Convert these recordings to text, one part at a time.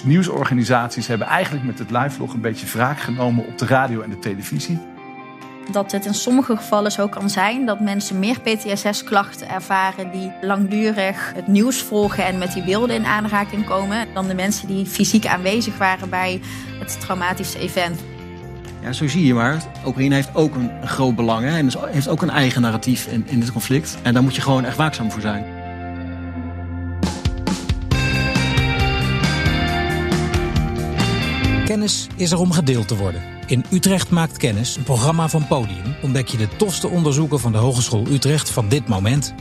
Dus nieuwsorganisaties hebben eigenlijk met het live-vlog een beetje wraak genomen op de radio en de televisie. Dat het in sommige gevallen zo kan zijn dat mensen meer PTSS-klachten ervaren die langdurig het nieuws volgen en met die beelden in aanraking komen, dan de mensen die fysiek aanwezig waren bij het traumatische event. Ja, zo zie je maar. Oekraïne heeft ook een groot belang hè, en dus heeft ook een eigen narratief in, in dit conflict. En daar moet je gewoon echt waakzaam voor zijn. Kennis is er om gedeeld te worden. In Utrecht maakt kennis, een programma van Podium, ontdek je de tofste onderzoeken van de Hogeschool Utrecht van dit moment.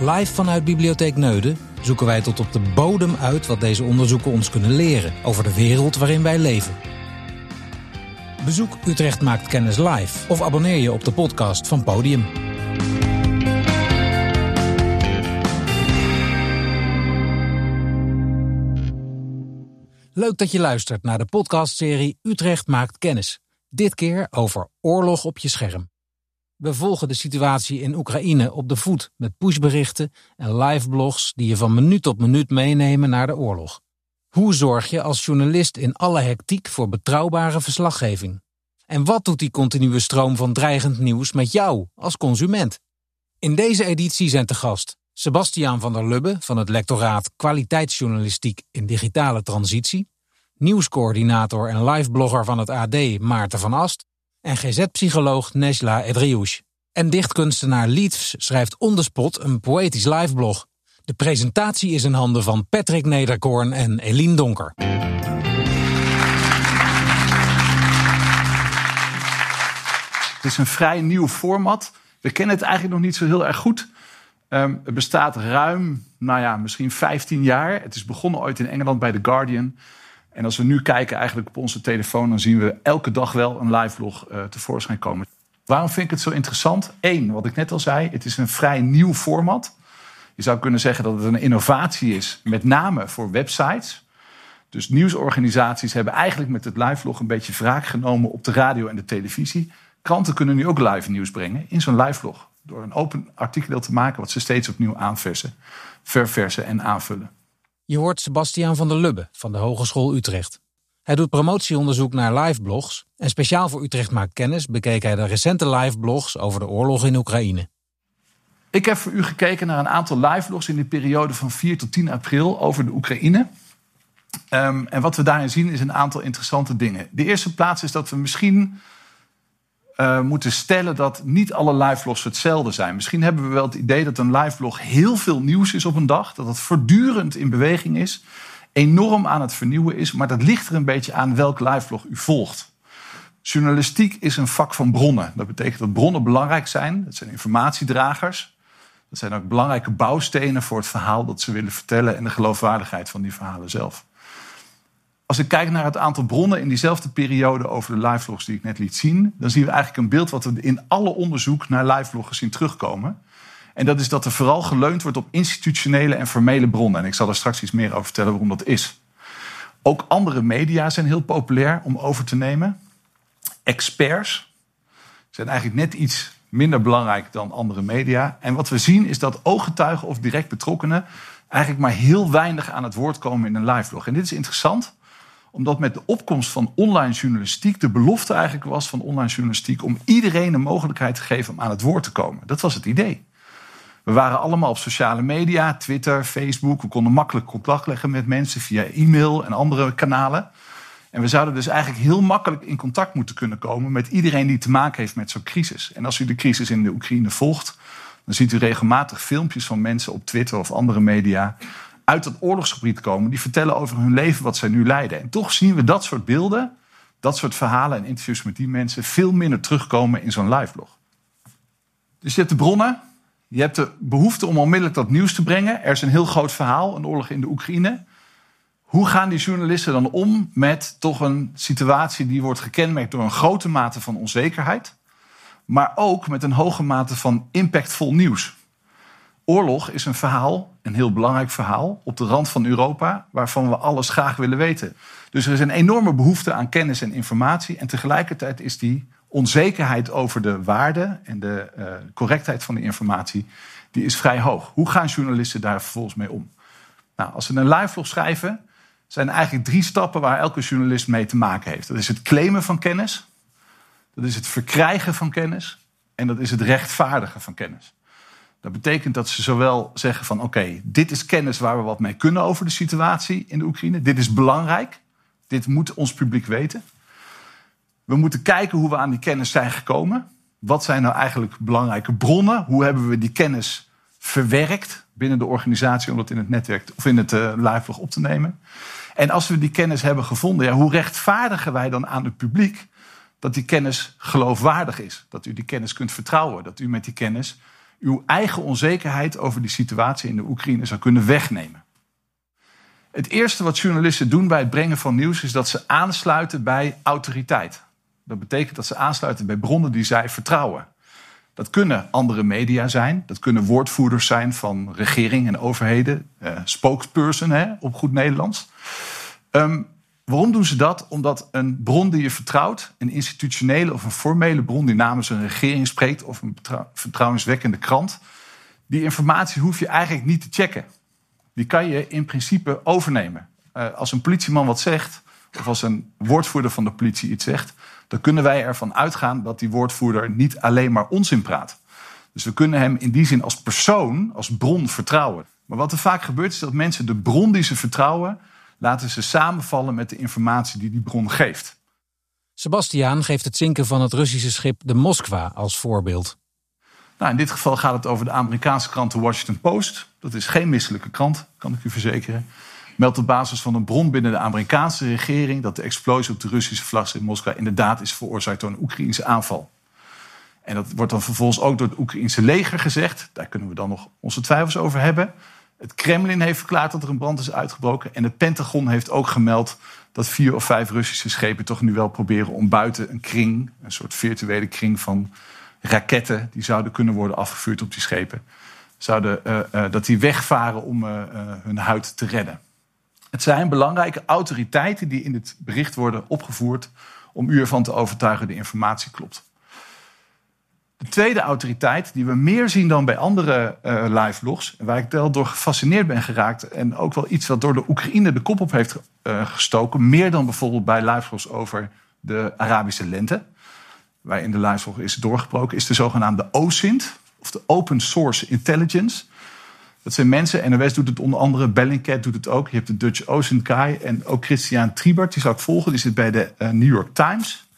Live vanuit Bibliotheek Neuden zoeken wij tot op de bodem uit wat deze onderzoeken ons kunnen leren over de wereld waarin wij leven. Bezoek Utrecht maakt kennis live of abonneer je op de podcast van Podium. Leuk dat je luistert naar de podcastserie Utrecht maakt kennis. Dit keer over oorlog op je scherm. We volgen de situatie in Oekraïne op de voet met pushberichten en live blogs die je van minuut tot minuut meenemen naar de oorlog. Hoe zorg je als journalist in alle hectiek voor betrouwbare verslaggeving? En wat doet die continue stroom van dreigend nieuws met jou als consument? In deze editie zijn te gast Sebastiaan van der Lubbe van het lectoraat Kwaliteitsjournalistiek in Digitale Transitie, nieuwscoördinator en liveblogger van het AD Maarten van Ast en GZ-psycholoog Nesla Edriouche. En dichtkunstenaar Lietfs schrijft on the spot een poëtisch liveblog. De presentatie is in handen van Patrick Nederkoorn en Eline Donker. Het is een vrij nieuw format. We kennen het eigenlijk nog niet zo heel erg goed. Um, het bestaat ruim, nou ja, misschien 15 jaar. Het is begonnen ooit in Engeland bij The Guardian. En als we nu kijken eigenlijk op onze telefoon, dan zien we elke dag wel een live vlog uh, tevoorschijn komen. Waarom vind ik het zo interessant? Eén, wat ik net al zei, het is een vrij nieuw format. Je zou kunnen zeggen dat het een innovatie is, met name voor websites. Dus nieuwsorganisaties hebben eigenlijk met het live vlog een beetje wraak genomen op de radio en de televisie. Kranten kunnen nu ook live nieuws brengen in zo'n live vlog. Door een open artikel te maken wat ze steeds opnieuw aanversen, verversen en aanvullen. Je hoort Sebastiaan van der Lubbe van de Hogeschool Utrecht. Hij doet promotieonderzoek naar liveblogs en speciaal voor Utrecht Maakt Kennis bekeek hij de recente liveblogs over de oorlog in Oekraïne. Ik heb voor u gekeken naar een aantal liveblogs in de periode van 4 tot 10 april over de Oekraïne. Um, en wat we daarin zien is een aantal interessante dingen. De eerste plaats is dat we misschien uh, moeten stellen dat niet alle liveblogs hetzelfde zijn. Misschien hebben we wel het idee dat een liveblog heel veel nieuws is op een dag. Dat het voortdurend in beweging is. Enorm aan het vernieuwen is. Maar dat ligt er een beetje aan welk liveblog u volgt. Journalistiek is een vak van bronnen. Dat betekent dat bronnen belangrijk zijn. Dat zijn informatiedragers. Dat zijn ook belangrijke bouwstenen voor het verhaal dat ze willen vertellen en de geloofwaardigheid van die verhalen zelf. Als ik kijk naar het aantal bronnen in diezelfde periode over de livevlogs die ik net liet zien, dan zien we eigenlijk een beeld wat we in alle onderzoek naar livevloggers zien terugkomen. En dat is dat er vooral geleund wordt op institutionele en formele bronnen. En ik zal er straks iets meer over vertellen waarom dat is. Ook andere media zijn heel populair om over te nemen. Experts zijn eigenlijk net iets minder belangrijk dan andere media. En wat we zien is dat ooggetuigen of direct betrokkenen eigenlijk maar heel weinig aan het woord komen in een live En dit is interessant, omdat met de opkomst van online journalistiek de belofte eigenlijk was van online journalistiek om iedereen een mogelijkheid te geven om aan het woord te komen. Dat was het idee. We waren allemaal op sociale media, Twitter, Facebook. We konden makkelijk contact leggen met mensen via e-mail en andere kanalen. En we zouden dus eigenlijk heel makkelijk in contact moeten kunnen komen met iedereen die te maken heeft met zo'n crisis. En als u de crisis in de Oekraïne volgt, dan ziet u regelmatig filmpjes van mensen op Twitter of andere media uit het oorlogsgebied komen. Die vertellen over hun leven, wat zij nu leiden. En toch zien we dat soort beelden, dat soort verhalen en interviews met die mensen veel minder terugkomen in zo'n liveblog. Dus je hebt de bronnen, je hebt de behoefte om onmiddellijk dat nieuws te brengen. Er is een heel groot verhaal, een oorlog in de Oekraïne. Hoe gaan die journalisten dan om met toch een situatie die wordt gekenmerkt door een grote mate van onzekerheid, maar ook met een hoge mate van impactvol nieuws? Oorlog is een verhaal, een heel belangrijk verhaal, op de rand van Europa, waarvan we alles graag willen weten. Dus er is een enorme behoefte aan kennis en informatie. En tegelijkertijd is die onzekerheid over de waarde en de uh, correctheid van de informatie, die is vrij hoog. Hoe gaan journalisten daar vervolgens mee om? Nou, als ze een live vlog schrijven, zijn eigenlijk drie stappen waar elke journalist mee te maken heeft. Dat is het claimen van kennis, dat is het verkrijgen van kennis en dat is het rechtvaardigen van kennis. Dat betekent dat ze zowel zeggen van oké, dit is kennis waar we wat mee kunnen over de situatie in de Oekraïne. Dit is belangrijk. Dit moet ons publiek weten. We moeten kijken hoe we aan die kennis zijn gekomen. Wat zijn nou eigenlijk belangrijke bronnen? Hoe hebben we die kennis verwerkt binnen de organisatie om dat in het netwerk of in het uh, live op te nemen? En als we die kennis hebben gevonden, ja, hoe rechtvaardigen wij dan aan het publiek dat die kennis geloofwaardig is? Dat u die kennis kunt vertrouwen, dat u met die kennis uw eigen onzekerheid over die situatie in de Oekraïne zou kunnen wegnemen. Het eerste wat journalisten doen bij het brengen van nieuws is dat ze aansluiten bij autoriteit. Dat betekent dat ze aansluiten bij bronnen die zij vertrouwen. Dat kunnen andere media zijn, dat kunnen woordvoerders zijn van regering en overheden, eh, spokesperson hè, op goed Nederlands. Um, waarom doen ze dat? Omdat een bron die je vertrouwt, een institutionele of een formele bron die namens een regering spreekt of een vertrouwenswekkende krant, die informatie hoef je eigenlijk niet te checken. Die kan je in principe overnemen. Uh, als een politieman wat zegt, of als een woordvoerder van de politie iets zegt, dan kunnen wij ervan uitgaan dat die woordvoerder niet alleen maar onzin praat. Dus we kunnen hem in die zin als persoon, als bron vertrouwen. Maar wat er vaak gebeurt is dat mensen de bron die ze vertrouwen, laten ze samenvallen met de informatie die die bron geeft. Sebastiaan geeft het zinken van het Russische schip de Moskwa als voorbeeld. Nou, in dit geval gaat het over de Amerikaanse krant The Washington Post. Dat is geen misselijke krant, kan ik u verzekeren meldt op basis van een bron binnen de Amerikaanse regering dat de explosie op de Russische vlag in Moskou inderdaad is veroorzaakt door een Oekraïnse aanval. En dat wordt dan vervolgens ook door het Oekraïnse leger gezegd. Daar kunnen we dan nog onze twijfels over hebben. Het Kremlin heeft verklaard dat er een brand is uitgebroken. En het Pentagon heeft ook gemeld dat vier of vijf Russische schepen toch nu wel proberen om buiten een kring, een soort virtuele kring van raketten, die zouden kunnen worden afgevuurd op die schepen, zouden, uh, uh, dat die wegvaren om uh, hun huid te redden. Het zijn belangrijke autoriteiten die in het bericht worden opgevoerd om u ervan te overtuigen de informatie klopt. De tweede autoriteit, die we meer zien dan bij andere uh, live vlogs, waar ik wel door gefascineerd ben geraakt en ook wel iets wat door de Oekraïne de kop op heeft uh, gestoken, meer dan bijvoorbeeld bij live vlogs over de Arabische lente, waarin de live vlog is doorgebroken, is de zogenaamde OSINT, of de Open Source Intelligence. Dat zijn mensen, NOS doet het onder andere, Bellingcat doet het ook. Je hebt de Dutch Ocean Kai en ook Christian Triebert, die zou ik volgen. Die zit bij de uh, New York Times.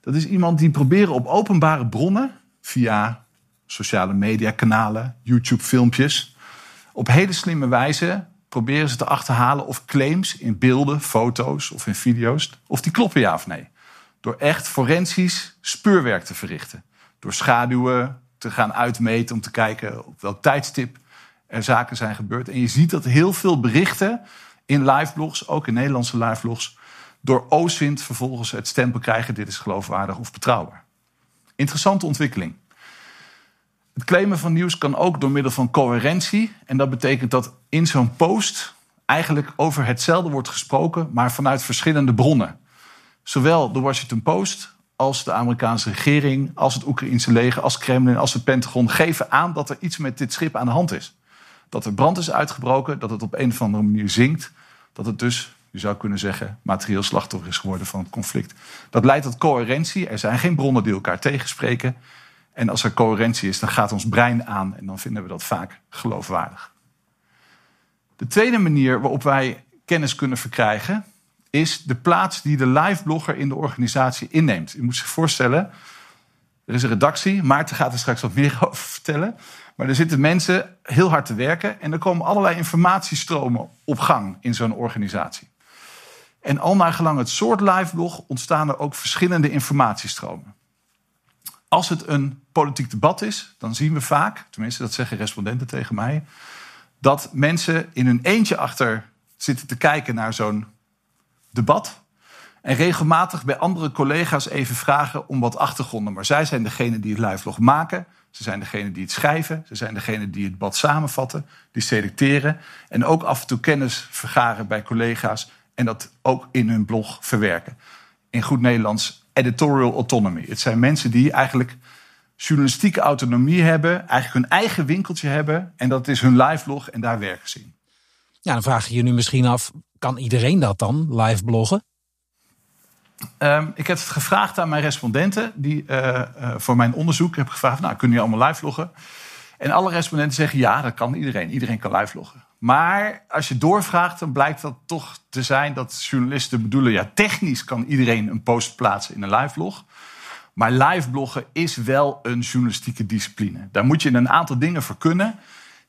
Dat is iemand die proberen op openbare bronnen, via sociale media kanalen, YouTube filmpjes, op hele slimme wijze proberen ze te achterhalen of claims in beelden, foto's of in video's, of die kloppen ja of nee. Door echt forensisch speurwerk te verrichten. Door schaduwen te gaan uitmeten om te kijken op welk tijdstip er zaken zijn gebeurd. En je ziet dat heel veel berichten in liveblogs, ook in Nederlandse liveblogs, door OSINT vervolgens het stempel krijgen: dit is geloofwaardig of betrouwbaar. Interessante ontwikkeling. Het claimen van nieuws kan ook door middel van coherentie. En dat betekent dat in zo'n post eigenlijk over hetzelfde wordt gesproken, maar vanuit verschillende bronnen. Zowel de Washington Post als de Amerikaanse regering, als het Oekraïnse leger, als Kremlin, als het Pentagon geven aan dat er iets met dit schip aan de hand is dat er brand is uitgebroken, dat het op een of andere manier zinkt. Dat het dus, je zou kunnen zeggen, materieel slachtoffer is geworden van het conflict. Dat leidt tot coherentie. Er zijn geen bronnen die elkaar tegenspreken. En als er coherentie is, dan gaat ons brein aan en dan vinden we dat vaak geloofwaardig. De tweede manier waarop wij kennis kunnen verkrijgen, is de plaats die de live blogger in de organisatie inneemt. U moet zich voorstellen, er is een redactie, Maarten gaat er straks wat meer over vertellen. Maar er zitten mensen heel hard te werken en er komen allerlei informatiestromen op gang in zo'n organisatie. En al naar gelang het soort liveblog ontstaan er ook verschillende informatiestromen. Als het een politiek debat is, dan zien we vaak, tenminste dat zeggen respondenten tegen mij, dat mensen in hun eentje achter zitten te kijken naar zo'n debat. En regelmatig bij andere collega's even vragen om wat achtergronden. Maar zij zijn degene die het liveblog maken. Ze zijn degene die het schrijven. Ze zijn degene die het bad samenvatten, die selecteren. En ook af en toe kennis vergaren bij collega's. En dat ook in hun blog verwerken. In goed Nederlands editorial autonomy. Het zijn mensen die eigenlijk journalistieke autonomie hebben. Eigenlijk hun eigen winkeltje hebben. En dat is hun live blog en daar werken ze in. Ja, dan vraag je je nu misschien af, Kan iedereen dat dan, live bloggen? Um, ik heb het gevraagd aan mijn respondenten die, uh, uh, voor mijn onderzoek. Heb gevraagd, nou, kunnen jullie allemaal live loggen? En alle respondenten zeggen, ja, dat kan iedereen. Iedereen kan live loggen. Maar als je doorvraagt, dan blijkt dat toch te zijn dat journalisten bedoelen... ja, technisch kan iedereen een post plaatsen in een live log. Maar live bloggen is wel een journalistieke discipline. Daar moet je een aantal dingen voor kunnen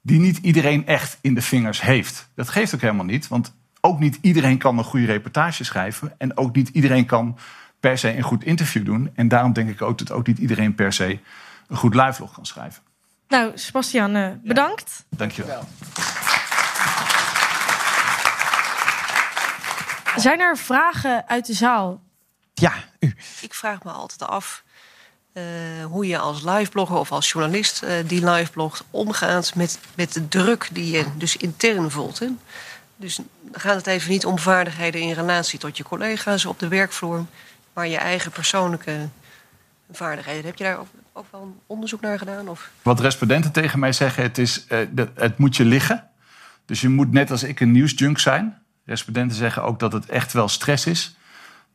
die niet iedereen echt in de vingers heeft. Dat geeft ook helemaal niet, want ook niet iedereen kan een goede reportage schrijven. En ook niet iedereen kan per se een goed interview doen. En daarom denk ik ook dat ook niet iedereen per se een goed live log kan schrijven. Nou, Sebastian, uh, bedankt. Ja. Dankjewel. Zijn er vragen uit de zaal? Ja, u. Ik vraag me altijd af uh, hoe je als liveblogger of als journalist uh, die liveblogt omgaat met, met de druk die je dus intern voelt. Hè? Dus dan gaat het even niet om vaardigheden in relatie tot je collega's op de werkvloer, maar je eigen persoonlijke vaardigheden. Heb je daar ook, ook wel een onderzoek naar gedaan? Of? Wat respondenten tegen mij zeggen, het, is, uh, de, het moet je liggen. Dus je moet net als ik een nieuwsjunk zijn. Respondenten zeggen ook dat het echt wel stress is.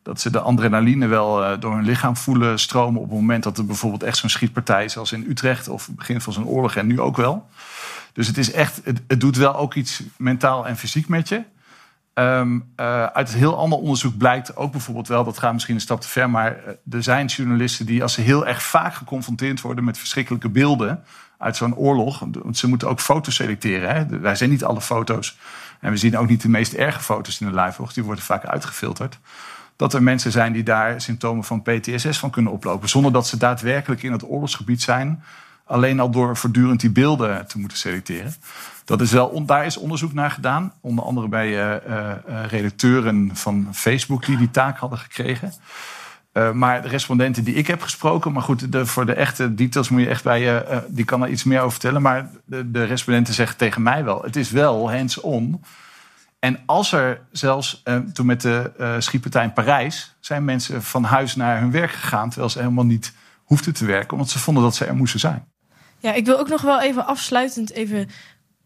Dat ze de adrenaline wel uh, door hun lichaam voelen stromen op het moment dat er bijvoorbeeld echt zo'n schietpartij is als in Utrecht of het begin van zo'n oorlog en nu ook wel. Dus het is echt, het, doet wel ook iets mentaal en fysiek met je. Um, uh, uit het heel ander onderzoek blijkt ook bijvoorbeeld wel, dat gaat misschien een stap te ver, maar er zijn journalisten die als ze heel erg vaak geconfronteerd worden met verschrikkelijke beelden uit zo'n oorlog, want ze moeten ook foto's selecteren. Hè? Wij zijn niet alle foto's en we zien ook niet de meest erge foto's in de live die worden vaak uitgefilterd. Dat er mensen zijn die daar symptomen van PTSS van kunnen oplopen, zonder dat ze daadwerkelijk in het oorlogsgebied zijn, alleen al door voortdurend die beelden te moeten selecteren. Dat is wel, daar is onderzoek naar gedaan. Onder andere bij uh, uh, redacteuren van Facebook die die taak hadden gekregen. Uh, maar de respondenten die ik heb gesproken, maar goed, de, voor de echte details moet je echt bij je, uh, die kan er iets meer over vertellen. Maar de, de respondenten zeggen tegen mij wel: het is wel hands-on. En als er zelfs, uh, toen met de schietpartij in Parijs, zijn mensen van huis naar hun werk gegaan, terwijl ze helemaal niet hoefden te werken, omdat ze vonden dat ze er moesten zijn. Ja, ik wil ook nog wel even afsluitend even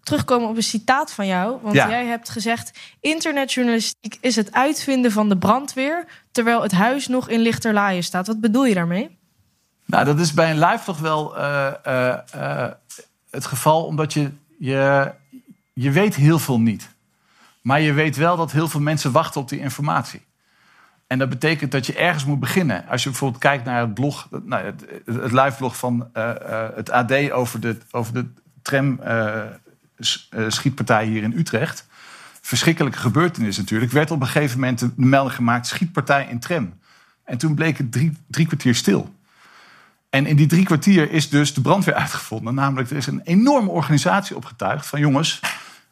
terugkomen op een citaat van jou. Want ja. jij hebt gezegd: internetjournalistiek is het uitvinden van de brandweer. terwijl het huis nog in lichterlaaien staat. Wat bedoel je daarmee? Nou, dat is bij een live toch wel uh, uh, uh, het geval, omdat je, je, je weet heel veel niet. Maar je weet wel dat heel veel mensen wachten op die informatie. En dat betekent dat je ergens moet beginnen. Als je bijvoorbeeld kijkt naar het blog, nou, het, het live blog van het AD over de, over de tram schietpartij hier in Utrecht. Verschrikkelijke gebeurtenis natuurlijk. Werd op een gegeven moment de melding gemaakt: schietpartij in tram. En toen bleek het drie, drie kwartier stil. En in die drie kwartier is dus de brandweer uitgevonden. Namelijk, er is een enorme organisatie opgetuigd van jongens.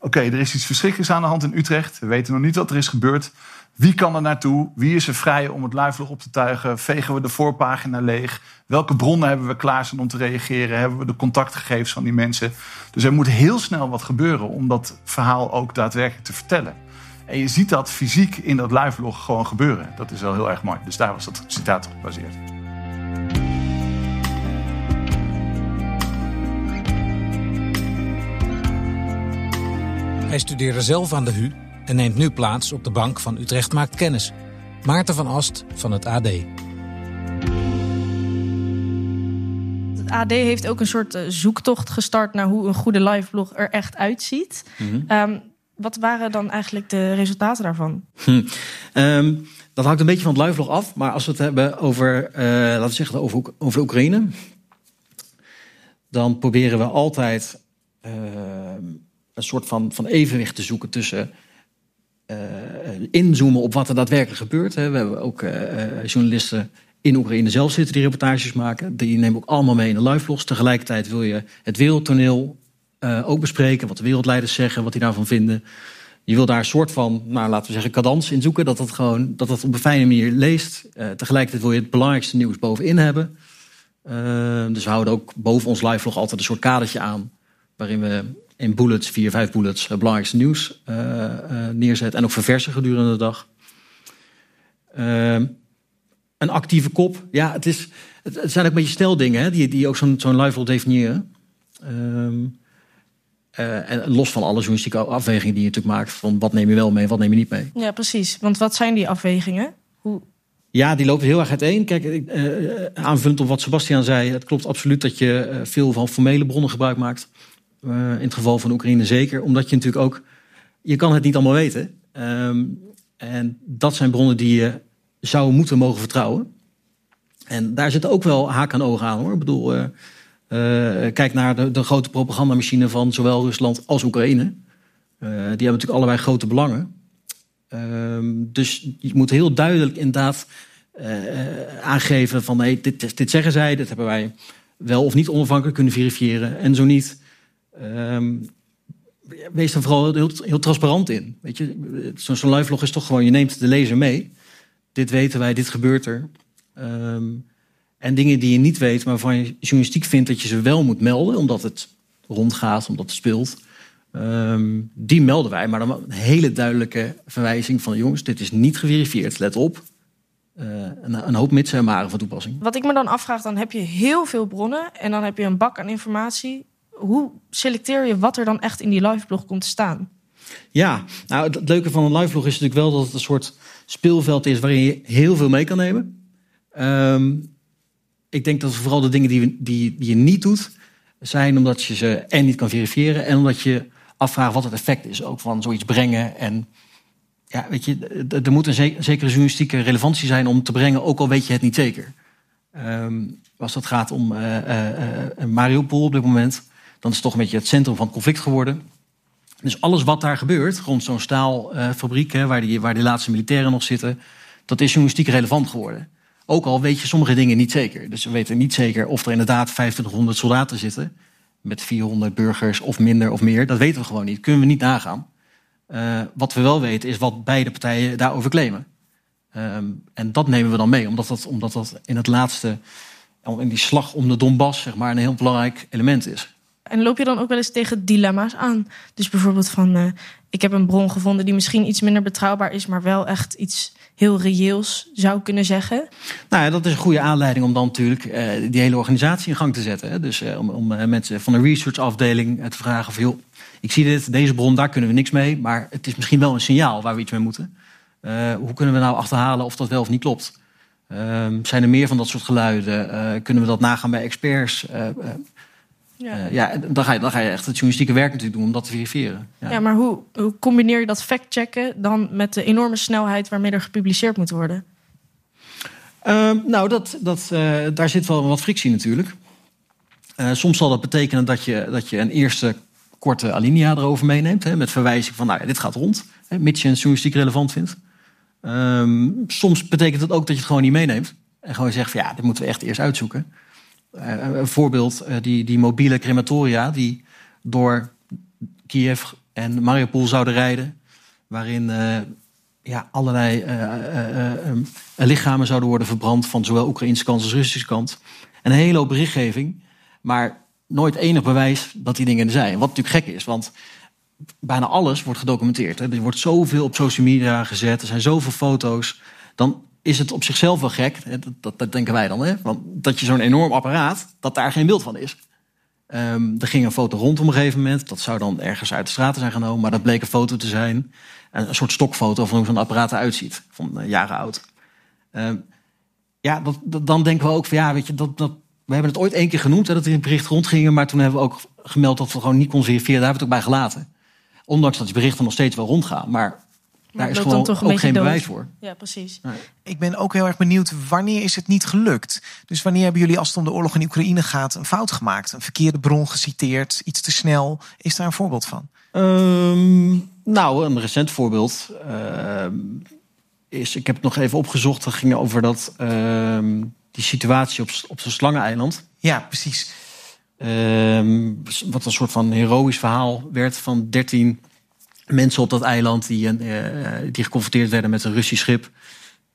Oké, er is iets verschrikkelijks aan de hand in Utrecht. We weten nog niet wat er is gebeurd. Wie kan er naartoe? Wie is er vrij om het livelog op te tuigen? Vegen we de voorpagina leeg? Welke bronnen hebben we klaarstaan om te reageren? Hebben we de contactgegevens van die mensen? Dus er moet heel snel wat gebeuren om dat verhaal ook daadwerkelijk te vertellen. En je ziet dat fysiek in dat livelog gewoon gebeuren. Dat is wel heel erg mooi. Dus daar was dat citaat op gebaseerd. Hij studeerde zelf aan de HU en neemt nu plaats op de bank van Utrecht Maakt Kennis. Maarten van Ast van het AD. Het AD heeft ook een soort zoektocht gestart naar hoe een goede liveblog er echt uitziet. Mm-hmm. Um, wat waren dan eigenlijk de resultaten daarvan? Hm. Um, dat hangt een beetje van het liveblog af. Maar als we het hebben over, uh, laten we zeggen, over, over Oekraïne. Dan proberen we altijd uh, een soort van, van evenwicht te zoeken tussen uh, inzoomen op wat er daadwerkelijk gebeurt. Hè. We hebben ook uh, journalisten in Oekraïne zelf zitten die reportages maken. Die nemen ook allemaal mee in de liveblogs. Tegelijkertijd wil je het wereldtoneel ook bespreken. Wat de wereldleiders zeggen, wat die daarvan vinden. Je wil daar een soort van, nou, laten we zeggen, cadans in zoeken. Dat dat gewoon dat dat op een fijne manier leest. tegelijkertijd wil je het belangrijkste nieuws bovenin hebben. dus we houden ook boven ons livelog altijd een soort kadertje aan. Waarin we in bullets, vier, vijf bullets, het belangrijkste nieuws uh, uh, neerzet. En ook verversen gedurende de dag. Uh, een actieve kop. Ja, het, is, het, zijn ook een beetje steldingen hè, die, die ook zo'n zo'n live definiëren. Ehm, en los van alle journalistieke afwegingen die je natuurlijk maakt. Van wat neem je wel mee, wat neem je niet mee. Ja, precies. Want wat zijn die afwegingen? Hoe... Ja, die lopen heel erg uiteen. Kijk, uh, aanvullend op wat Sebastian zei. Het klopt absoluut dat je veel van formele bronnen gebruik maakt. In het geval van Oekraïne zeker. Omdat je natuurlijk ook... Je kan het niet allemaal weten. Ehm, en dat zijn bronnen die je zou moeten mogen vertrouwen. En daar zit ook wel haak en ogen aan hoor. Ik bedoel, uh, uh, kijk naar de, de, grote propagandamachine van zowel Rusland als Oekraïne. Die hebben natuurlijk allebei grote belangen. Ehm, dus je moet heel duidelijk inderdaad aangeven van hey, dit, dit zeggen zij, dit hebben wij wel of niet onafhankelijk kunnen verifiëren. En zo niet, um, wees er vooral heel, transparant in. Weet je, zo'n zo live vlog is toch gewoon, je neemt de lezer mee. Dit weten wij, dit gebeurt er. Um, en dingen die je niet weet, maar waarvan je journalistiek vindt dat je ze wel moet melden, omdat het rondgaat, omdat het speelt. Um, die melden wij, maar dan een hele duidelijke verwijzing van jongens, dit is niet geverifieerd, let op. Uh, een, hoop mits en maren van toepassing. Wat ik me dan afvraag, dan heb je heel veel bronnen en dan heb je een bak aan informatie. Hoe selecteer je wat er dan echt in die liveblog komt te staan? Ja, nou het leuke van een liveblog is natuurlijk wel dat het een soort speelveld is waarin je heel veel mee kan nemen. Um, ik denk dat vooral de dingen die, die, die je niet doet, zijn omdat je ze en niet kan verifiëren en omdat je afvraagt wat het effect is ook van zoiets brengen. En ja, weet je, er moet een zekere journalistieke relevantie zijn om te brengen, ook al weet je het niet zeker. Um, als dat gaat om uh, uh, Mariupol op dit moment, dan is het toch een beetje het centrum van het conflict geworden. Dus alles wat daar gebeurt, rond zo'n staalfabriek, waar, die, waar laatste militairen nog zitten, dat is journalistiek relevant geworden. Ook al weet je sommige dingen niet zeker. Dus we weten niet zeker of er inderdaad 2500 soldaten zitten. Met 400 burgers of minder of meer. Dat weten we gewoon niet. Kunnen we niet nagaan. Uh, wat we wel weten is wat beide partijen daarover claimen. Um, en dat nemen we dan mee. Omdat dat, omdat dat in het laatste, in die slag om de Donbass, zeg maar, een heel belangrijk element is. En loop je dan ook wel eens tegen dilemma's aan? Dus bijvoorbeeld van, uh, ik heb een bron gevonden die misschien iets minder betrouwbaar is, maar wel echt iets heel reëels zou kunnen zeggen. Nou ja, dat is een goede aanleiding om dan natuurlijk uh, die hele organisatie in gang te zetten. Hè? Dus uh, om, om mensen van de researchafdeling te vragen van joh, ik zie dit, deze bron, daar kunnen we niks mee, maar het is misschien wel een signaal waar we iets mee moeten. hoe kunnen we nou achterhalen of dat wel of niet klopt? Ehm, zijn er meer van dat soort geluiden? kunnen we dat nagaan bij experts? Ja. Uh, ja, dan ga, je, dan ga je echt het journalistieke werk natuurlijk doen om dat te verifiëren. Ja, ja maar hoe, hoe combineer je dat factchecken dan met de enorme snelheid waarmee er gepubliceerd moet worden? Uh, nou, dat, dat, uh, daar zit wel wat frictie natuurlijk. Uh, soms zal dat betekenen dat je, dat je een eerste korte alinea erover meeneemt. Hè, met verwijzing van, nou ja, dit gaat rond. Hè, mits je het journalistiek relevant vindt. Ehm, soms betekent dat ook dat je het gewoon niet meeneemt. En gewoon zegt van, ja, dit moeten we echt eerst uitzoeken. Eh, een voorbeeld, eh, die, die mobiele crematoria die door Kiev en Mariupol zouden rijden. Waarin uh, ja, allerlei lichamen zouden worden verbrand van zowel Oekraïnse kant als Russische kant. En een hele hoop berichtgeving, maar nooit enig bewijs dat die dingen er zijn. Wat natuurlijk gek is, want bijna alles wordt gedocumenteerd. Er wordt zoveel op social media gezet, er zijn zoveel foto's. Dan is het op zichzelf wel gek, dat, dat, denken wij dan, hè? Want dat je zo'n enorm apparaat, dat daar geen beeld van is. Um, er ging een foto rond op een gegeven moment. Dat zou dan ergens uit de straten zijn genomen, maar dat bleek een foto te zijn. Een soort stokfoto van hoe zo'n apparaat eruit ziet, van uh, jaren oud. Um, ja, dat, dan denken we ook van ja, weet je, dat, dat, we hebben het ooit één keer genoemd, hè, dat er een bericht rondgingen, maar toen hebben we ook gemeld dat we gewoon niet konden verifiëren. Daar hebben we het ook bij gelaten. Ondanks dat die berichten nog steeds wel rondgaan. Maar daar is gewoon toch ook geen bewijs voor. Ja, precies. Ik ben ook heel erg benieuwd, wanneer is het niet gelukt? Dus wanneer hebben jullie, als het om de oorlog in Oekraïne gaat, een fout gemaakt? Een verkeerde bron geciteerd, iets te snel? Is daar een voorbeeld van? Um, nou, een recent voorbeeld uh, is, ik heb het nog even opgezocht, dat ging over dat, uh, die situatie op, op zo'n slangeneiland. Ja, precies. Uh, wat een soort van heroïsch verhaal werd van 13 mensen op dat eiland die, uh, die geconfronteerd werden met een Russisch schip.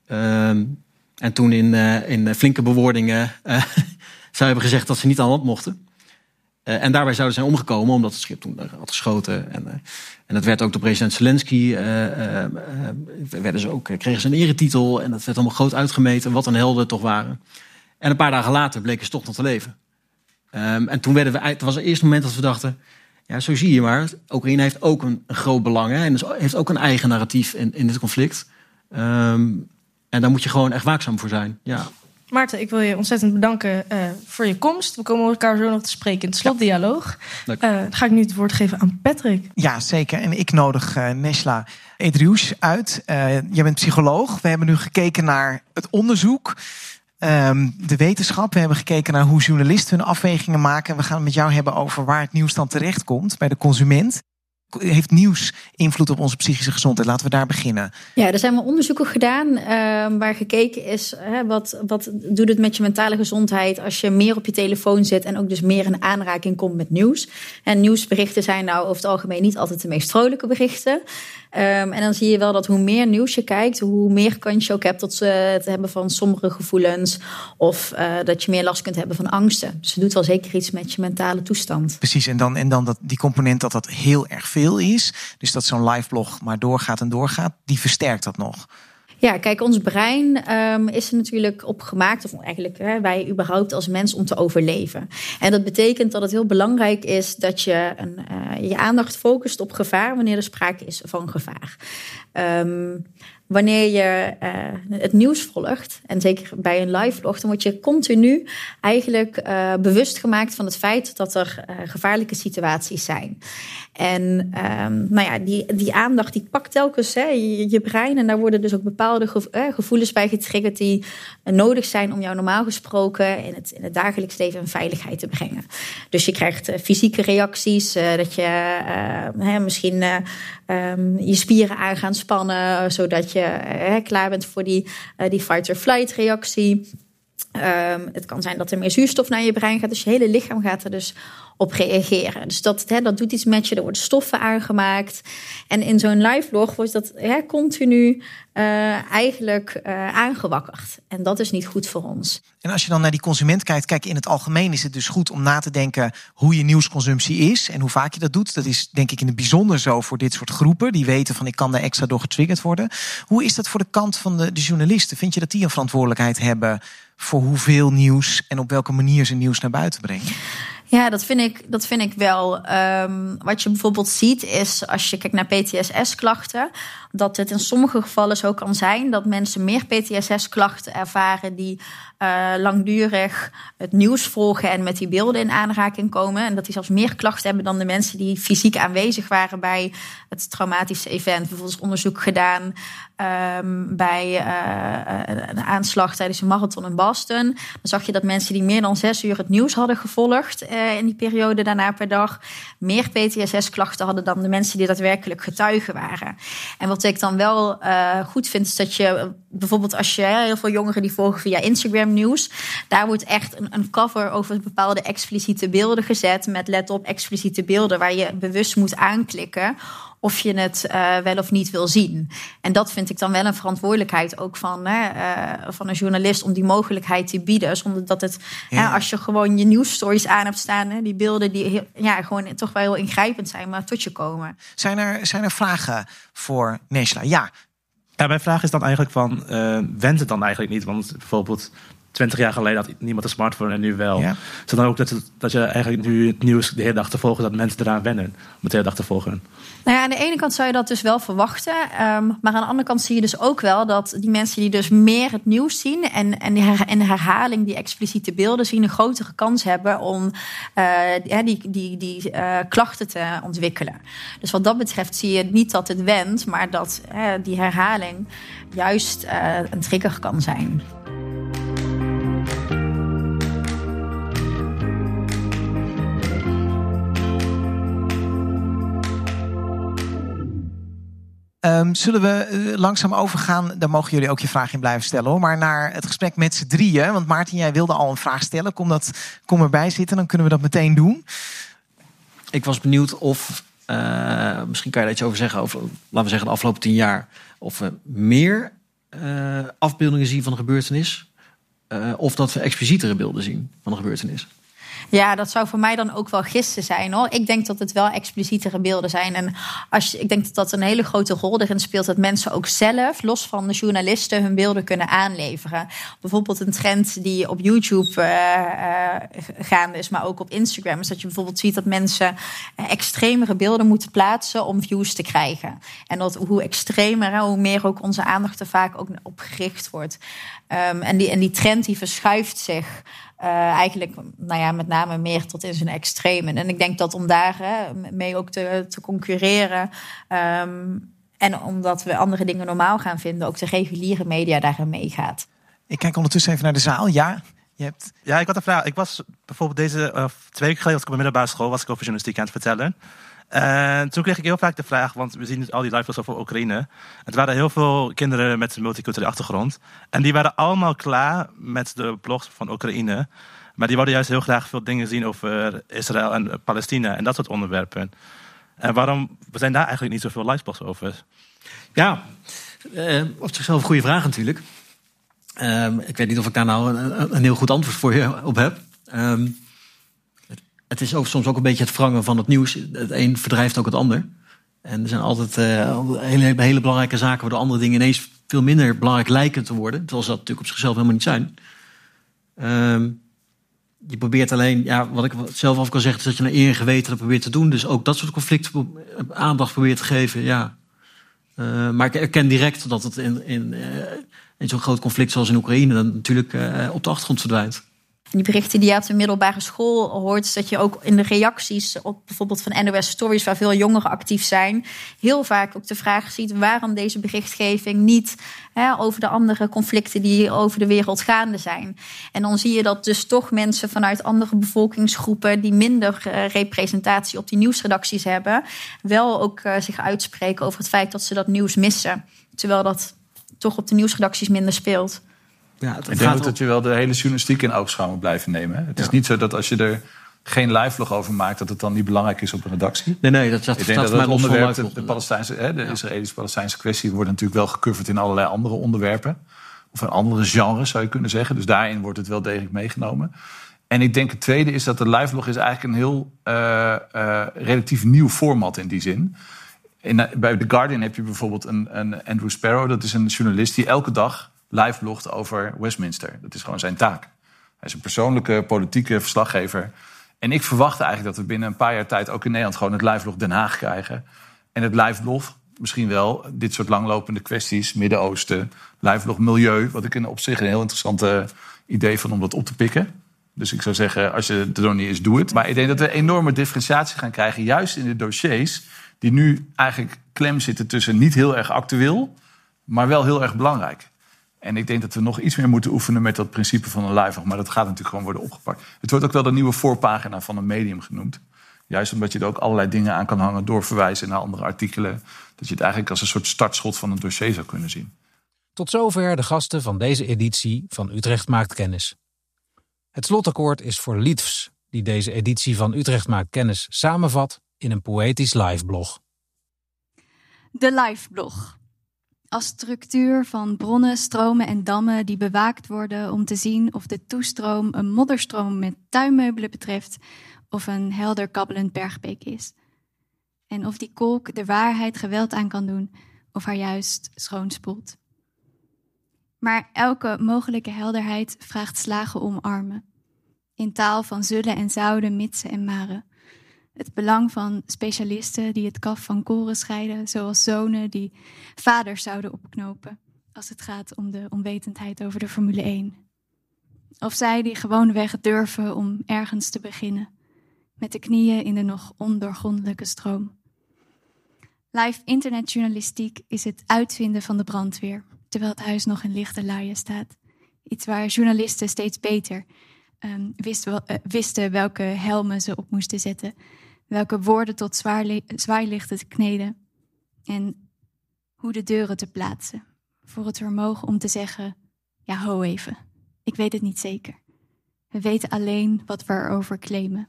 Uh, en toen in, uh, in flinke bewoordingen zou hebben gezegd dat ze niet aan mochten. en daarbij zouden zijn omgekomen omdat het schip toen had geschoten. En, en dat werd ook door president Zelensky. werden ze ook, kregen ze een eretitel. En dat werd allemaal groot uitgemeten. Wat een helden toch waren. En een paar dagen later bleken ze toch nog te leven. Um, en toen werden we, het was het eerste moment dat we dachten Ja, zo zie je maar. Oekraïne heeft ook een, groot belang hè, en dus heeft ook een eigen narratief in, in dit conflict. Ehm, en daar moet je gewoon echt waakzaam voor zijn. Ja. Maarten, ik wil je ontzettend bedanken uh, voor je komst. We komen elkaar zo nog te spreken in het slotdialoog. Ja. Uh, dan ga ik nu het woord geven aan Patrick. Ja, zeker. En ik nodig uh, Nesla Edrius uit. jij bent psycholoog. We hebben nu gekeken naar het onderzoek. Um, de wetenschap. We hebben gekeken naar hoe journalisten hun afwegingen maken. We gaan het met jou hebben over waar het nieuws dan terecht komt bij de consument heeft nieuws invloed op onze psychische gezondheid? Laten we daar beginnen. Ja, er zijn wel onderzoeken gedaan uh, waar gekeken is... Hè, wat, wat doet het met je mentale gezondheid... als je meer op je telefoon zit en ook dus meer in aanraking komt met nieuws. En nieuwsberichten zijn nou over het algemeen niet altijd de meest vrolijke berichten. Um, en dan zie je wel dat hoe meer nieuws je kijkt, hoe meer kans je ook hebt tot ze te hebben van sombere gevoelens. Of uh, dat je meer last kunt hebben van angsten. Dus het doet wel zeker iets met je mentale toestand. Precies, en dan, en dan dat, die component dat dat heel erg veel is. Dus dat zo'n live blog maar doorgaat en doorgaat, die versterkt dat nog. Ja, kijk, ons brein um, is er natuurlijk op gemaakt, of eigenlijk hè, wij überhaupt als mens, om te overleven. En dat betekent dat het heel belangrijk is dat je een, uh, je aandacht focust op gevaar wanneer er sprake is van gevaar. Um, wanneer je uh, het nieuws volgt, en zeker bij een live vlog, dan word je continu eigenlijk uh, bewust gemaakt van het feit dat er uh, gevaarlijke situaties zijn. En um, nou ja, die, die aandacht die pakt telkens hè, je, je, brein. En daar worden dus ook bepaalde gevoelens bij getriggerd die nodig zijn om jou normaal gesproken in het, in het dagelijks leven in veiligheid te brengen. Dus je krijgt fysieke reacties, dat je hè, misschien um, je spieren aan gaan spannen, zodat je je klaar bent voor die, uh, die fight-or-flight reactie. Um, het kan zijn dat er meer zuurstof naar je brein gaat. Dus je hele lichaam gaat er dus op reageren. Dus dat, hè, dat doet iets met je. Er worden stoffen aangemaakt. En in zo'n live vlog wordt dat hè, continu uh, eigenlijk uh, aangewakkerd. En dat is niet goed voor ons. En als je dan naar die consument kijkt, kijk, in het algemeen is het dus goed om na te denken hoe je nieuwsconsumptie is en hoe vaak je dat doet. Dat is denk ik in het bijzonder zo voor dit soort groepen. Die weten van ik kan daar extra door getriggerd worden. Hoe is dat voor de kant van de, de journalisten? Vind je dat die een verantwoordelijkheid hebben voor hoeveel nieuws en op welke manier ze nieuws naar buiten brengen? Ja, dat vind ik, dat vind ik wel. Um, wat je bijvoorbeeld ziet is, als je kijkt naar PTSS-klachten, dat het in sommige gevallen zo kan zijn dat mensen meer PTSS-klachten ervaren die uh, langdurig het nieuws volgen en met die beelden in aanraking komen. En dat die zelfs meer klachten hebben dan de mensen die fysiek aanwezig waren bij het traumatische event. Bijvoorbeeld onderzoek gedaan um, bij uh, een aanslag tijdens een marathon in Boston. Dan zag je dat mensen die meer dan zes uur het nieuws hadden gevolgd uh, in die periode daarna per dag, meer PTSS-klachten hadden dan de mensen die daadwerkelijk getuigen waren. En wat ik dan wel goed vind, is dat je bijvoorbeeld als je heel veel jongeren die volgen via Instagram nieuws. Daar wordt echt een, een, cover over bepaalde expliciete beelden gezet. Met let op expliciete beelden waar je bewust moet aanklikken of je het uh, wel of niet wil zien. En dat vind ik dan wel een verantwoordelijkheid ook van, uh, van een journalist om die mogelijkheid te bieden. Zonder dat het, ja. als je gewoon je nieuwsstories aan hebt staan, hè, die beelden die heel, ja, gewoon toch wel heel ingrijpend zijn, maar tot je komen. Zijn er, zijn er vragen voor Nesla? Ja. Ja, mijn vraag is dan eigenlijk van, uh, went het dan eigenlijk niet? Want bijvoorbeeld 20 jaar geleden had niemand een smartphone en nu wel. Ja. Is dan ook dat, dat je eigenlijk nu het nieuws de hele dag te volgen, dat mensen eraan wennen om het de hele dag te volgen? Nou ja, aan de ene kant zou je dat dus wel verwachten. Um, maar aan de andere kant zie je dus ook wel dat die mensen die dus meer het nieuws zien en, en in de herhaling die expliciete beelden zien, een grotere kans hebben om uh, die, die, die uh, klachten te ontwikkelen. Dus wat dat betreft zie je niet dat het wendt, maar dat uh, die herhaling juist een trigger kan zijn. Um, zullen we uh, langzaam overgaan? Daar mogen jullie ook je vraag in blijven stellen hoor. Maar naar het gesprek met z'n drieën. Want Maarten, jij wilde al een vraag stellen. Kom, dat, kom erbij zitten, dan kunnen we dat meteen doen. Ik was benieuwd of, uh, misschien kan je daar iets over zeggen, over, laten we zeggen, de afgelopen tien jaar. Of we meer uh, afbeeldingen zien van een gebeurtenis. of dat we explicietere beelden zien van een gebeurtenis. Ja, dat zou voor mij dan ook wel gissen zijn hoor. Ik denk dat het wel explicietere beelden zijn. En als je, ik denk dat dat een hele grote rol erin speelt. Dat mensen ook zelf, los van de journalisten, hun beelden kunnen aanleveren. Bijvoorbeeld een trend die op YouTube uh, gaande is, maar ook op Instagram. Is dat je bijvoorbeeld ziet dat mensen extremere beelden moeten plaatsen om views te krijgen. En dat hoe extremer, hoe meer ook onze aandacht er vaak ook op gericht wordt. Um, en, die, en die trend die verschuift zich. Uh, eigenlijk, nou ja, met name meer tot in zijn extremen. En ik denk dat om daar hè, mee ook te, te concurreren. Um, en omdat we andere dingen normaal gaan vinden, ook de reguliere media daarin meegaat. Ik kijk ondertussen even naar de zaal. Ja, je hebt... Ja, ik had een vraag. Ik was bijvoorbeeld deze uh, twee weken geleden was ik op een middelbare school, was ik over journalistiek aan het vertellen. En toen kreeg ik heel vaak de vraag, want we zien al die live over Oekraïne. Het waren heel veel kinderen met een multiculturele achtergrond. En die waren allemaal klaar met de blogs van Oekraïne. Maar die wilden juist heel graag veel dingen zien over Israël en Palestina en dat soort onderwerpen. En waarom zijn daar eigenlijk niet zoveel liveblogs over? Ja, uh, op zichzelf een goede vraag natuurlijk. Uh, ik weet niet of ik daar nou een, heel goed antwoord voor je op heb. Uh, het is ook soms ook een beetje het wrangen van het nieuws. Het een verdrijft ook het ander. En er zijn altijd uh, hele, hele belangrijke zaken waardoor andere dingen ineens veel minder belangrijk lijken te worden. Terwijl ze dat natuurlijk op zichzelf helemaal niet zijn. Uh, je probeert alleen, ja, wat ik zelf al kan zeggen, is dat je naar eer en geweten dat probeert te doen. Dus ook dat soort conflicten aandacht probeert te geven. Ja. Uh, maar ik erken direct dat het in, in, uh, in zo'n groot conflict zoals in Oekraïne dan natuurlijk uh, op de achtergrond verdwijnt. Die berichten die je op de middelbare school hoort, dat je ook in de reacties op bijvoorbeeld van NOS Stories, waar veel jongeren actief zijn, heel vaak ook de vraag ziet waarom deze berichtgeving niet hè, over de andere conflicten die over de wereld gaande zijn. En dan zie je dat dus toch mensen vanuit andere bevolkingsgroepen die minder uh, representatie op die nieuwsredacties hebben, wel ook uh, zich uitspreken over het feit dat ze dat nieuws missen. Terwijl dat toch op de nieuwsredacties minder speelt. Ja, het ik denk ook dat je wel de hele journalistiek in oogschouw moet blijven nemen. Hè? Het is niet zo dat als je er geen live vlog over maakt, dat het dan niet belangrijk is op een redactie. Nee, nee, dat, dat, ik denk dat, dat het onderwerp, de, de, Palestijnse, hè, de ja. Israëlisch-Palestijnse kwestie, wordt natuurlijk wel gecoverd in allerlei andere onderwerpen. Of in andere genres zou je kunnen zeggen. Dus daarin wordt het wel degelijk meegenomen. En ik denk het tweede is dat de live blog is eigenlijk een heel uh, uh, relatief nieuw format in die zin. In, bij The Guardian heb je bijvoorbeeld een, een Andrew Sparrow, dat is een journalist die elke dag live blogt over Westminster. Dat is gewoon zijn taak. Hij is een persoonlijke politieke verslaggever. En ik verwachtte eigenlijk dat we binnen een paar jaar tijd ook in Nederland gewoon het live blog Den Haag krijgen. En het live blog misschien wel dit soort langlopende kwesties, Midden-Oosten, live blog milieu, wat ik in op zich een heel interessant idee van om dat op te pikken. Dus ik zou zeggen, als je het er nog niet is, doe het. Maar ik denk dat we enorme differentiatie gaan krijgen, juist in de dossiers die nu eigenlijk klem zitten tussen niet heel erg actueel, maar wel heel erg belangrijk. En ik denk dat we nog iets meer moeten oefenen met dat principe van een live. Maar dat gaat natuurlijk gewoon worden opgepakt. Het wordt ook wel de nieuwe voorpagina van een medium genoemd. Juist omdat je er ook allerlei dingen aan kan hangen, doorverwijzen naar andere artikelen. Dat je het eigenlijk als een soort startschot van een dossier zou kunnen zien. Tot zover de gasten van deze editie van Utrecht Maakt Kennis. Het slotakkoord is voor Lietfs, die deze editie van Utrecht Maakt Kennis samenvat in een poëtisch liveblog. De liveblog als structuur van bronnen, stromen en dammen die bewaakt worden om te zien of de toestroom een modderstroom met tuinmeubelen betreft of een helder kabbelend bergbeek is. En of die kolk de waarheid geweld aan kan doen of haar juist schoonspoelt. Maar elke mogelijke helderheid vraagt slagen om armen. In taal van zullen en zouden, mitsen en maren het belang van specialisten die het kaf van koren scheiden, zoals zonen die vaders zouden opknopen als het gaat om de onwetendheid over de Formule 1. Of zij die gewoonweg durven om ergens te beginnen, met de knieën in de nog ondoorgrondelijke stroom. Live internetjournalistiek is het uitvinden van de brandweer, terwijl het huis nog in lichte laaien staat. Iets waar journalisten steeds beter wisten, uh, wisten welke helmen ze op moesten zetten welke woorden tot zwaailichten te kneden en hoe de deuren te plaatsen voor het vermogen om te zeggen: Ja, ho even, ik weet het niet zeker. We weten alleen wat we erover claimen.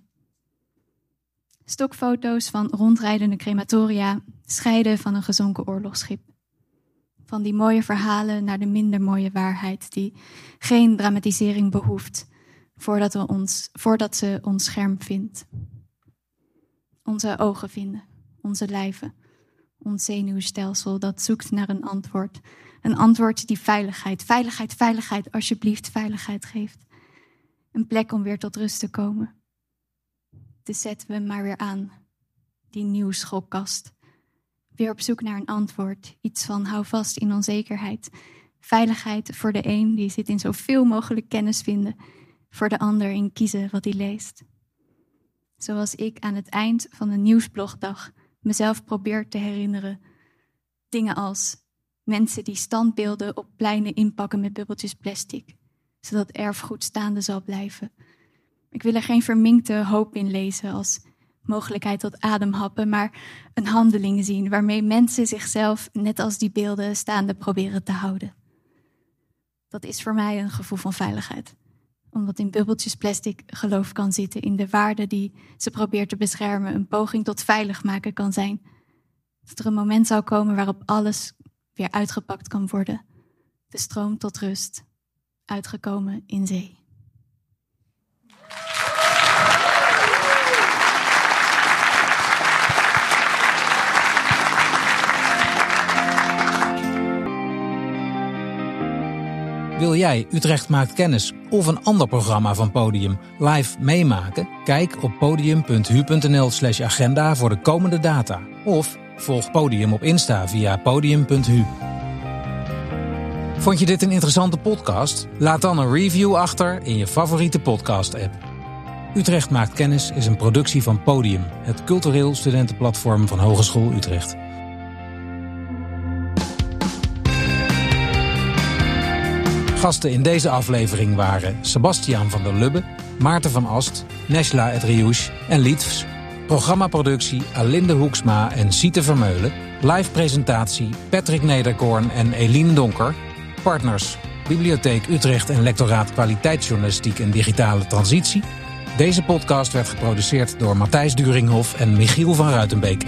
Stokfoto's van rondrijdende crematoria scheiden van een gezonken oorlogsschip. Van die mooie verhalen naar de minder mooie waarheid die geen dramatisering behoeft voordat, we ons, voordat ze ons scherm vindt. Onze ogen vinden, onze lijven, ons zenuwstelsel dat zoekt naar een antwoord. Een antwoord die veiligheid, veiligheid, veiligheid, alsjeblieft veiligheid geeft. Een plek om weer tot rust te komen. Dus zetten we maar weer aan, die nieuwschokkast. Weer op zoek naar een antwoord, iets van hou vast in onzekerheid. Veiligheid voor de een die zit in zoveel mogelijk kennis vinden, voor de ander in kiezen wat hij leest. Zoals ik aan het eind van een nieuwsblogdag mezelf probeer te herinneren. Dingen als mensen die standbeelden op pleinen inpakken met bubbeltjes plastic, zodat erfgoed staande zal blijven. Ik wil er geen verminkte hoop in lezen als mogelijkheid tot ademhappen, maar een handeling zien waarmee mensen zichzelf, net als die beelden, staande proberen te houden. Dat is voor mij een gevoel van veiligheid. Omdat in bubbeltjes plastic geloof kan zitten in de waarde die ze probeert te beschermen, een poging tot veilig maken kan zijn. Dat er een moment zou komen waarop alles weer uitgepakt kan worden. De stroom tot rust, uitgekomen in zee. Wil jij Utrecht maakt kennis of een ander programma van Podium live meemaken? Kijk op podium.hu.nl/slash agenda voor de komende data. Of volg Podium op Insta via podium.hu. Vond je dit een interessante podcast? Laat dan een review achter in je favoriete podcast-app. Utrecht maakt kennis is een productie van Podium, het cultureel studentenplatform van Hogeschool Utrecht. Gasten in deze aflevering waren Sebastiaan van der Lubbe, Maarten van Ast, Nesla Edriouche en Lietfs. Programmaproductie Alinde Hoeksma en Siete Vermeulen. Live presentatie Patrick Nederkoorn en Eline Donker. Partners Bibliotheek Utrecht en Lectoraat Kwaliteitsjournalistiek en Digitale Transitie. Deze podcast werd geproduceerd door Matthijs Duringhof en Michiel van Ruitenbeek.